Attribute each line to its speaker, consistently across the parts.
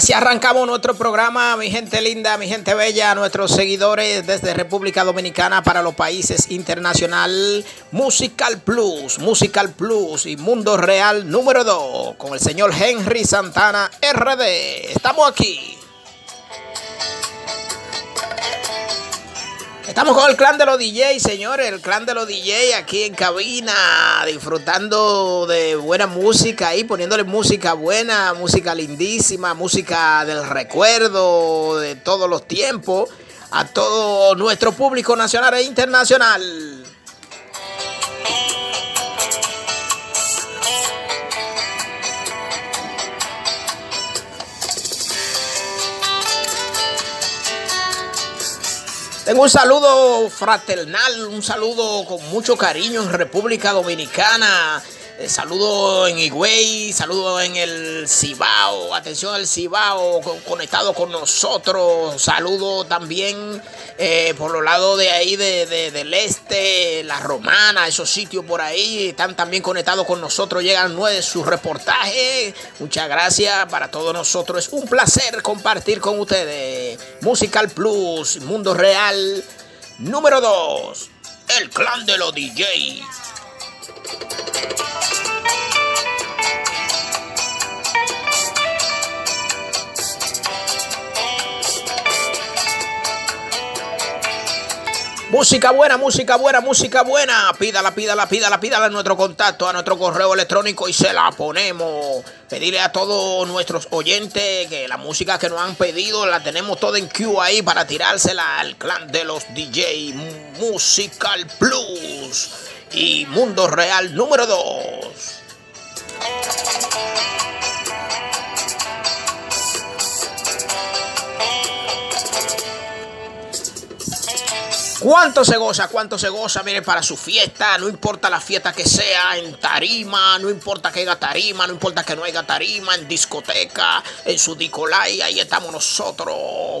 Speaker 1: Así arrancamos nuestro programa, mi gente linda, mi gente bella, nuestros seguidores desde República Dominicana para los países internacional. Musical Plus, Musical Plus y Mundo Real número 2 con el señor Henry Santana RD. Estamos aquí. Estamos con el clan de los DJ, señores, el clan de los DJ aquí en cabina, disfrutando de buena música y poniéndole música buena, música lindísima, música del recuerdo de todos los tiempos a todo nuestro público nacional e internacional. Tengo un saludo fraternal, un saludo con mucho cariño en República Dominicana. Eh, saludo en Higüey, saludo en el Cibao, atención al Cibao conectado con nosotros, saludo también eh, por los lados de ahí del este, la Romana, esos sitios por ahí están también conectados con nosotros, llegan nueve sus reportajes, muchas gracias para todos nosotros, es un placer compartir con ustedes. Musical Plus, Mundo Real, número 2, el clan de los DJs. Música buena, música buena, música buena. Pídala, pídala, pídala, pídala a nuestro contacto, a nuestro correo electrónico y se la ponemos. Pedirle a todos nuestros oyentes que la música que nos han pedido la tenemos toda en queue ahí para tirársela al clan de los DJ Musical Plus y Mundo Real número 2. ¿Cuánto se goza? ¿Cuánto se goza? Mire, para su fiesta, no importa la fiesta que sea, en tarima, no importa que haya tarima, no importa que no haya tarima, en discoteca, en su dicolay, ahí estamos nosotros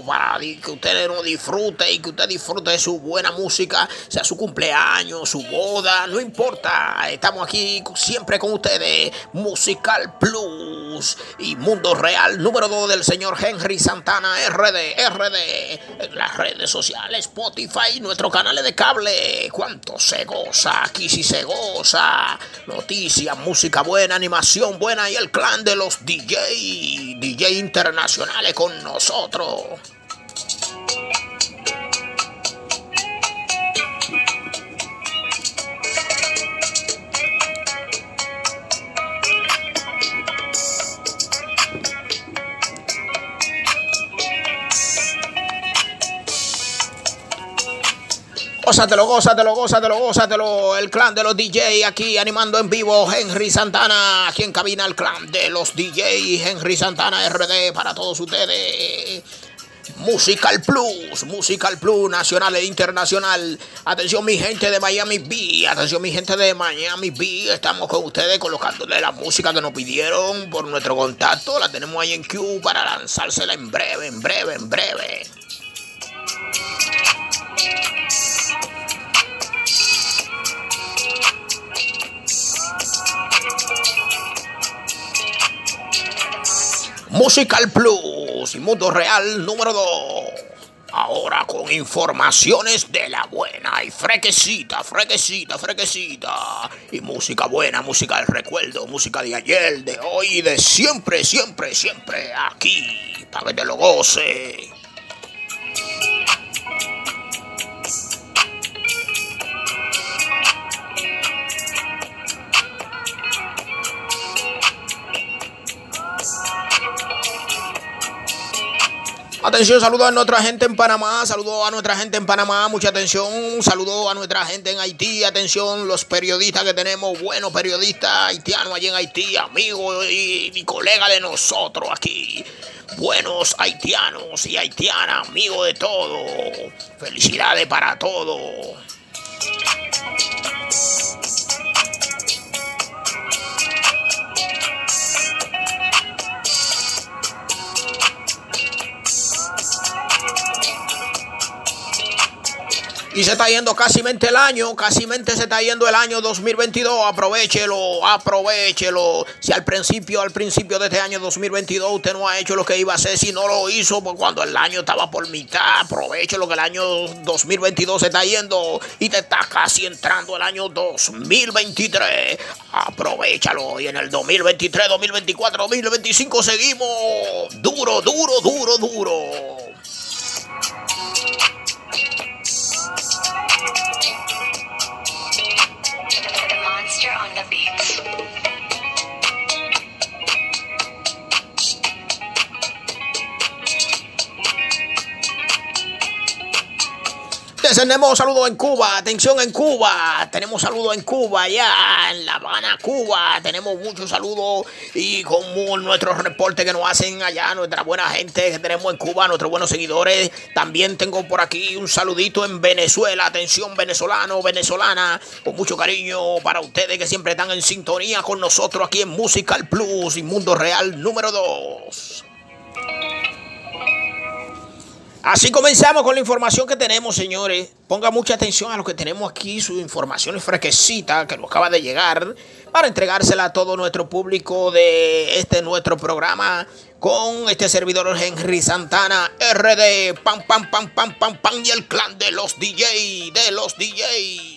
Speaker 1: para que ustedes nos disfruten y que usted disfrute de su buena música, sea su cumpleaños, su boda, no importa, estamos aquí siempre con ustedes, Musical Plus y Mundo Real, número 2 del señor Henry Santana, RD, RD, en las redes sociales, Spotify, nuestro canal de cable. ¿Cuánto se goza? Aquí sí se goza. Noticias, música buena, animación buena y el clan de los DJ, DJ internacionales con nosotros. Gózatelo, gózatelo, gózatelo, gózatelo. El clan de los DJ aquí animando en vivo. Henry Santana, aquí en cabina el clan de los DJ. Henry Santana RD para todos ustedes. Musical Plus, Musical Plus, nacional e internacional. Atención mi gente de Miami B, atención mi gente de Miami B. Estamos con ustedes colocándole la música que nos pidieron por nuestro contacto. La tenemos ahí en Q para lanzársela en breve, en breve, en breve. Musical Plus y Mundo Real número 2. Ahora con informaciones de la buena y frequecita, frequecita, frequecita. Y música buena, música del recuerdo, música de ayer, de hoy, de siempre, siempre, siempre. Aquí, para que te lo goce. Atención, saludo a nuestra gente en Panamá, saludo a nuestra gente en Panamá, mucha atención, saludo a nuestra gente en Haití, atención, los periodistas que tenemos, buenos periodistas haitianos allí en Haití, amigos y, y colega de nosotros aquí, buenos haitianos y haitianas, amigos de todo, felicidades para todos. Y se está yendo casi mente el año, casi mente se está yendo el año 2022. Aprovechelo, aprovechelo. Si al principio, al principio de este año 2022 usted no ha hecho lo que iba a hacer, si no lo hizo, pues cuando el año estaba por mitad, aprovechelo que el año 2022 se está yendo y te está casi entrando el año 2023. Aprovechalo y en el 2023, 2024, 2025 seguimos duro, duro, duro, duro. States. Tenemos saludos en Cuba, atención en Cuba, tenemos saludos en Cuba, ya en La Habana, Cuba, tenemos muchos saludos y con nuestros reportes que nos hacen allá, nuestra buena gente que tenemos en Cuba, nuestros buenos seguidores. También tengo por aquí un saludito en Venezuela, atención venezolano, venezolana, con mucho cariño para ustedes que siempre están en sintonía con nosotros aquí en Musical Plus y Mundo Real número 2. Así comenzamos con la información que tenemos, señores. Ponga mucha atención a lo que tenemos aquí, su información es fresquecita que nos acaba de llegar, para entregársela a todo nuestro público de este nuestro programa con este servidor Henry Santana, RD, pam, pam, pam, pam, pam, pam, y el clan de los DJ, de los DJ.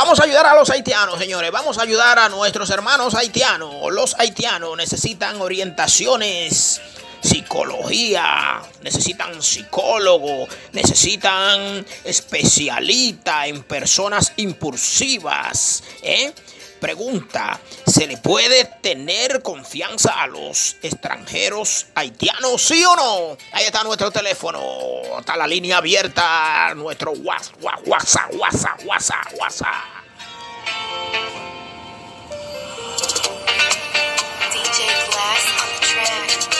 Speaker 1: Vamos a ayudar a los haitianos, señores. Vamos a ayudar a nuestros hermanos haitianos. Los haitianos necesitan orientaciones, psicología, necesitan psicólogo, necesitan especialista en personas impulsivas. ¿eh? Pregunta, ¿se le puede tener confianza a los extranjeros haitianos, sí o no? Ahí está nuestro teléfono, está la línea abierta, nuestro WhatsApp, WhatsApp, WhatsApp, WhatsApp, WhatsApp. DJ the.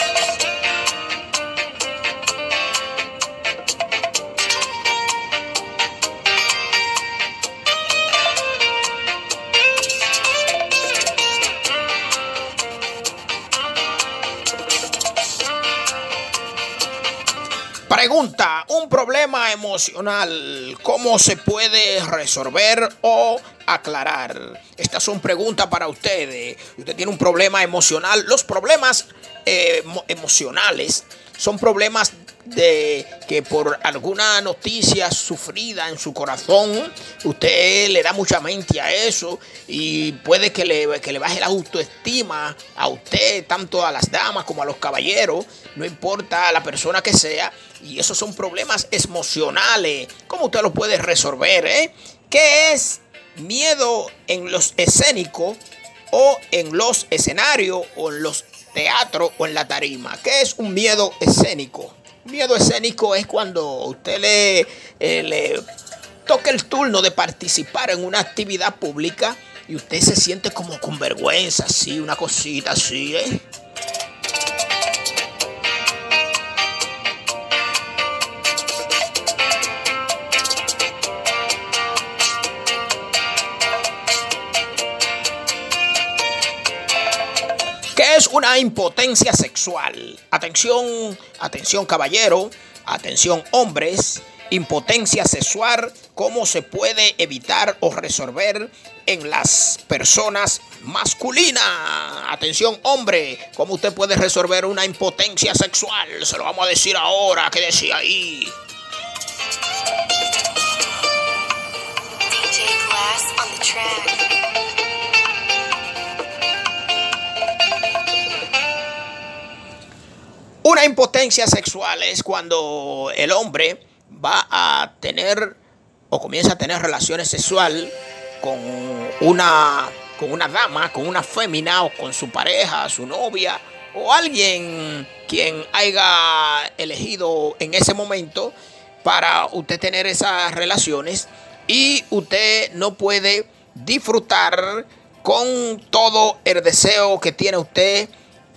Speaker 1: Pregunta, un problema emocional, ¿cómo se puede resolver o aclarar? Estas son preguntas para ustedes. Usted tiene un problema emocional. Los problemas eh, emocionales son problemas de que por alguna noticia sufrida en su corazón, usted le da mucha mente a eso y puede que le, que le baje la autoestima a usted, tanto a las damas como a los caballeros, no importa la persona que sea, y esos son problemas emocionales. ¿Cómo usted lo puede resolver? Eh? ¿Qué es miedo en los escénicos o en los escenarios o en los teatros o en la tarima? ¿Qué es un miedo escénico? Miedo escénico es cuando usted le, eh, le toca el turno de participar en una actividad pública y usted se siente como con vergüenza, así, una cosita así, ¿eh? Es una impotencia sexual? Atención, atención caballero, atención hombres, impotencia sexual, ¿cómo se puede evitar o resolver en las personas masculinas? Atención hombre, ¿cómo usted puede resolver una impotencia sexual? Se lo vamos a decir ahora, ¿qué decía ahí? On the track. Una impotencia sexual es cuando el hombre va a tener o comienza a tener relaciones sexuales con una, con una dama, con una fémina o con su pareja, su novia o alguien quien haya elegido en ese momento para usted tener esas relaciones y usted no puede disfrutar con todo el deseo que tiene usted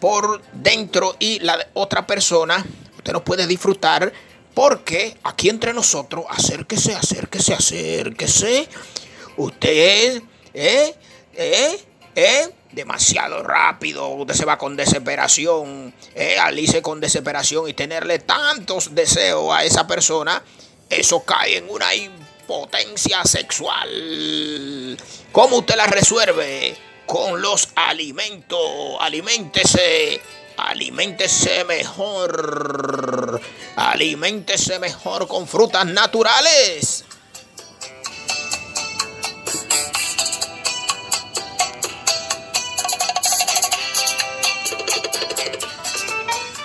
Speaker 1: por dentro y la otra persona, usted no puede disfrutar Porque aquí entre nosotros, acérquese, acérquese, acérquese. Usted, ¿eh? ¿eh? ¿eh? demasiado rápido, usted se va con desesperación, eh, alice con desesperación y tenerle tantos deseos a esa persona, eso cae en una impotencia sexual. ¿Cómo usted la resuelve? Con los alimentos. Aliméntese. Aliméntese mejor. Aliméntese mejor con frutas naturales.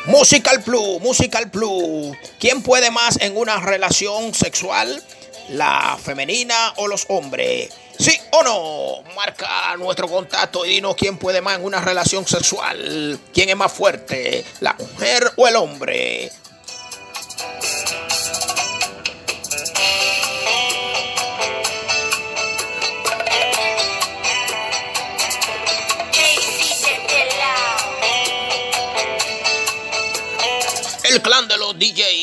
Speaker 1: Musical Plus, Musical Plus. ¿Quién puede más en una relación sexual? ¿La femenina o los hombres? ¿Sí o no? Marca nuestro contacto y dinos quién puede más en una relación sexual. ¿Quién es más fuerte? ¿La mujer o el hombre? El clan de los DJ, el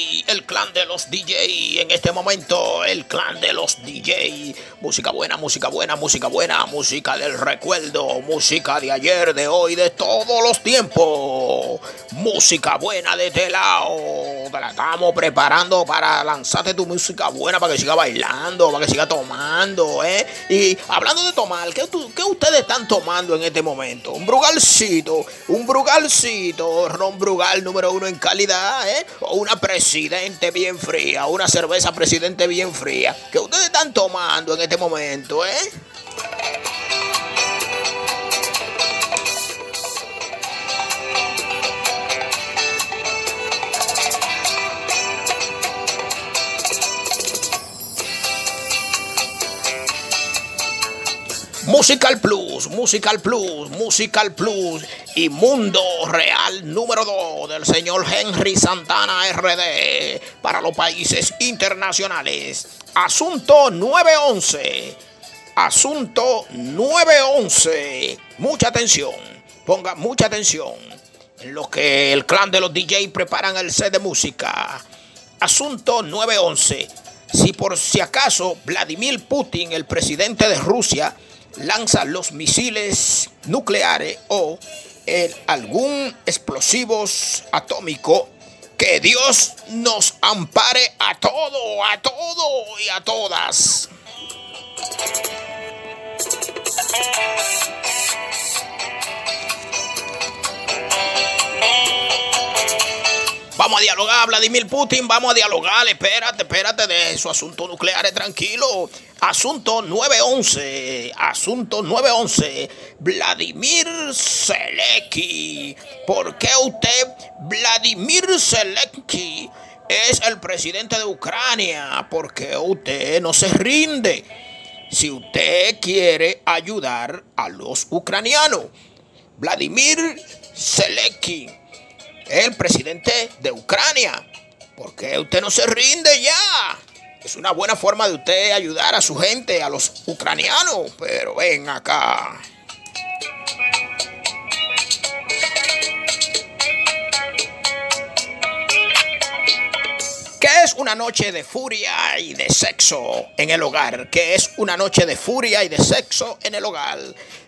Speaker 1: clan de los DJ, en este momento el clan de los DJ. Música buena, música buena, música buena, música del recuerdo, música de ayer, de hoy, de todos los tiempos. Música buena de lado. Te la estamos preparando para lanzarte tu música buena para que siga bailando, para que siga tomando, ¿eh? Y hablando de tomar, ¿qué, ¿qué ustedes están tomando en este momento? Un brugalcito, un brugalcito, ron brugal número uno en calidad ¿eh? O una presidente bien fría, una cerveza presidente bien fría, que ustedes están tomando en este momento, ¿eh? Musical Plus, Musical Plus, Musical Plus y Mundo Real número 2 del señor Henry Santana RD para los países internacionales. Asunto 911. Asunto 911. Mucha atención. Ponga mucha atención en lo que el clan de los DJ preparan el set de música. Asunto 911. Si por si acaso Vladimir Putin, el presidente de Rusia, lanza los misiles nucleares o el, algún explosivos atómico, que Dios nos ampare a todo, a todo y a todas. Dialogar, Vladimir Putin, vamos a dialogar. Espérate, espérate de su asunto nuclear, tranquilo. Asunto 911, asunto 911. Vladimir Zelensky. ¿Por qué usted, Vladimir Zelensky, es el presidente de Ucrania? ¿Por qué usted no se rinde? Si usted quiere ayudar a los ucranianos. Vladimir Zelensky el presidente de Ucrania. ¿Por qué usted no se rinde ya? Es una buena forma de usted ayudar a su gente, a los ucranianos. Pero ven acá. ¿Qué es una noche de furia y de sexo en el hogar? ¿Qué es una noche de furia y de sexo en el hogar?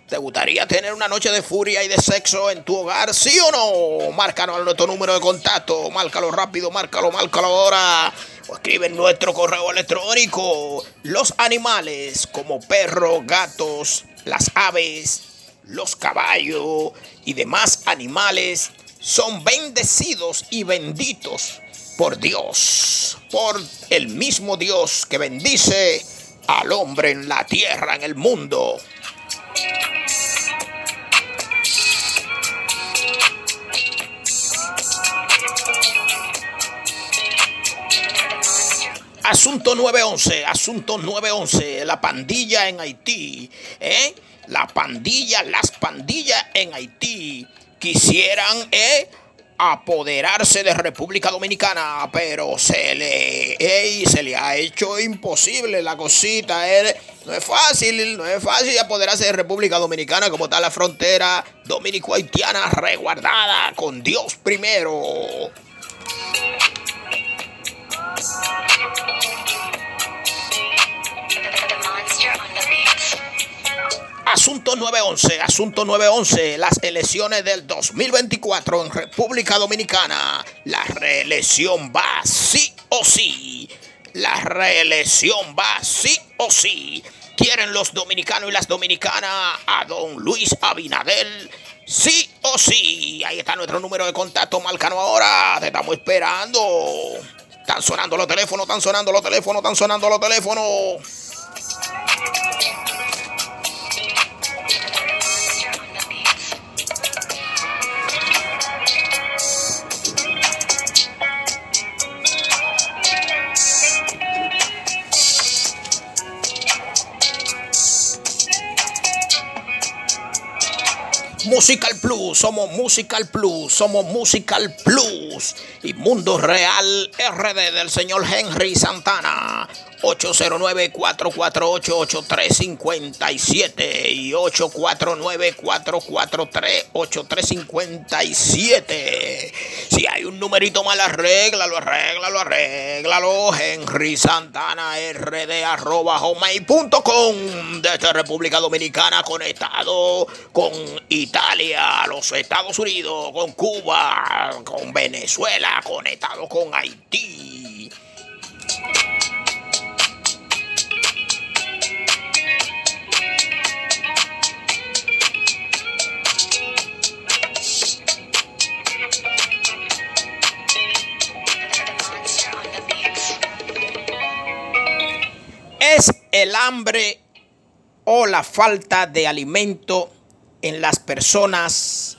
Speaker 1: ¿Te gustaría tener una noche de furia y de sexo en tu hogar? ¿Sí o no? Márcanos a nuestro número de contacto. Márcalo rápido, márcalo, márcalo ahora. O escribe en nuestro correo electrónico. Los animales como perros, gatos, las aves, los caballos y demás animales son bendecidos y benditos por Dios. Por el mismo Dios que bendice al hombre en la tierra, en el mundo. Asunto 911, asunto 911, la pandilla en Haití, ¿eh? La pandilla, las pandillas en Haití quisieran, ¿eh? apoderarse de República Dominicana, pero se le, se le ha hecho imposible la cosita. ¿eh? no es fácil, no es fácil apoderarse de República Dominicana como está la frontera dominico-haitiana resguardada con Dios primero. Asunto 911, asunto 911, las elecciones del 2024 en República Dominicana. La reelección va sí o sí. La reelección va sí o sí. ¿Quieren los dominicanos y las dominicanas a don Luis Abinadel? Sí o sí. Ahí está nuestro número de contacto. Márcanos ahora. Te estamos esperando. Están sonando los teléfonos, están sonando los teléfonos, están sonando los teléfonos. Musical Plus, somos Musical Plus, somos Musical Plus y Mundo Real RD del señor Henry Santana. 809-448-8357 y 849-443-8357. Si hay un numerito mal, arréglalo, arréglalo, arréglalo. Henry Santana RD arroba homemade.com desde República Dominicana conectado con Italia, los Estados Unidos, con Cuba, con Venezuela, conectado con Haití. El hambre o la falta de alimento en las personas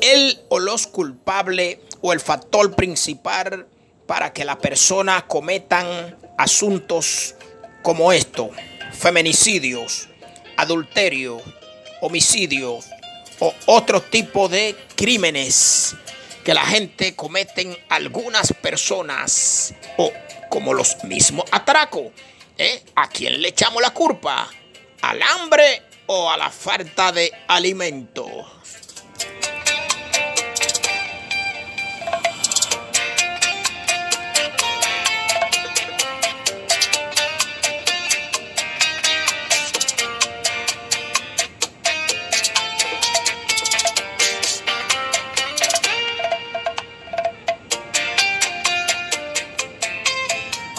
Speaker 1: el o los culpables o el factor principal para que la persona cometan asuntos como esto, feminicidios, adulterio, homicidio o otro tipo de crímenes que la gente cometen algunas personas o como los mismos atracos. ¿Eh? ¿A quién le echamos la culpa? ¿Al hambre o a la falta de alimento?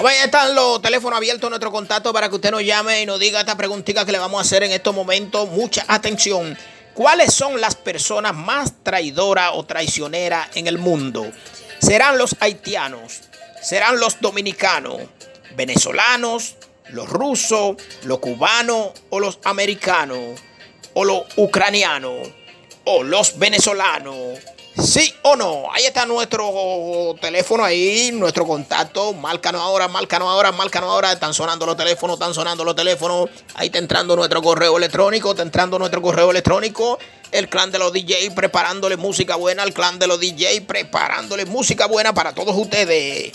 Speaker 1: Ahí están los teléfonos abiertos, nuestro contacto para que usted nos llame y nos diga esta preguntita que le vamos a hacer en estos momentos. Mucha atención. ¿Cuáles son las personas más traidoras o traicioneras en el mundo? ¿Serán los haitianos? ¿Serán los dominicanos? ¿Venezolanos? ¿Los rusos? ¿Los cubanos? ¿O los americanos? ¿O los ucranianos? ¿O los venezolanos? Sí o no. Ahí está nuestro teléfono ahí, nuestro contacto. Márcanos ahora, márcanos ahora, márcanos ahora. Están sonando los teléfonos, están sonando los teléfonos. Ahí está entrando nuestro correo electrónico, está entrando nuestro correo electrónico. El clan de los DJ preparándole música buena, el clan de los DJ preparándole música buena para todos ustedes.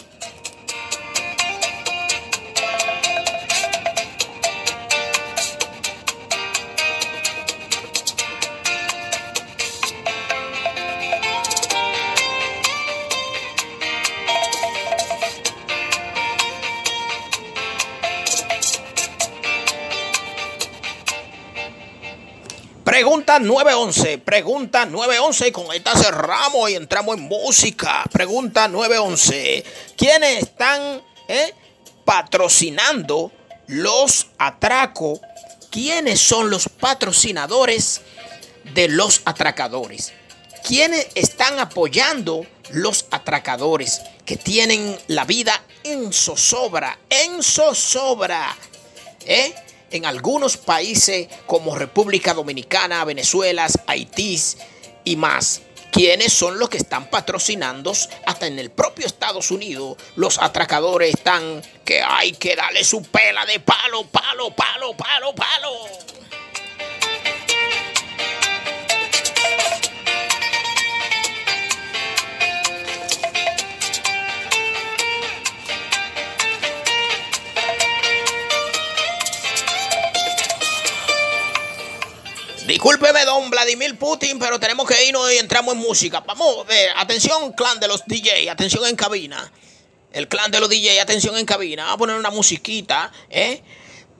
Speaker 1: Pregunta 911, pregunta 911 y con esta cerramos y entramos en música. Pregunta 911. ¿Quiénes están eh, patrocinando los atracos? ¿Quiénes son los patrocinadores de los atracadores? ¿Quiénes están apoyando los atracadores que tienen la vida en zozobra? En zozobra. ¿Eh? En algunos países como República Dominicana, Venezuela, Haití y más. ¿Quiénes son los que están patrocinando hasta en el propio Estados Unidos? Los atracadores están que hay que darle su pela de palo, palo, palo, palo, palo. Discúlpeme, don Vladimir Putin, pero tenemos que irnos y entramos en música. Vamos, ver, atención, clan de los DJ, atención en cabina. El clan de los DJ, atención en cabina. Vamos a poner una musiquita, ¿eh?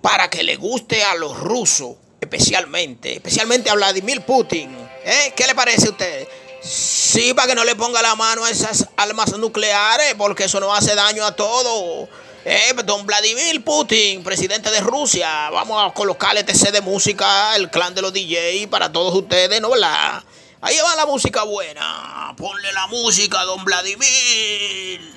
Speaker 1: Para que le guste a los rusos, especialmente, especialmente a Vladimir Putin. ¿Eh? ¿Qué le parece a usted? Sí, para que no le ponga la mano a esas armas nucleares, porque eso no hace daño a todo. Eh, don Vladimir Putin, presidente de Rusia, vamos a colocarle TC de música, el clan de los DJ para todos ustedes, ¿no? La, ahí va la música buena. Ponle la música, don Vladimir.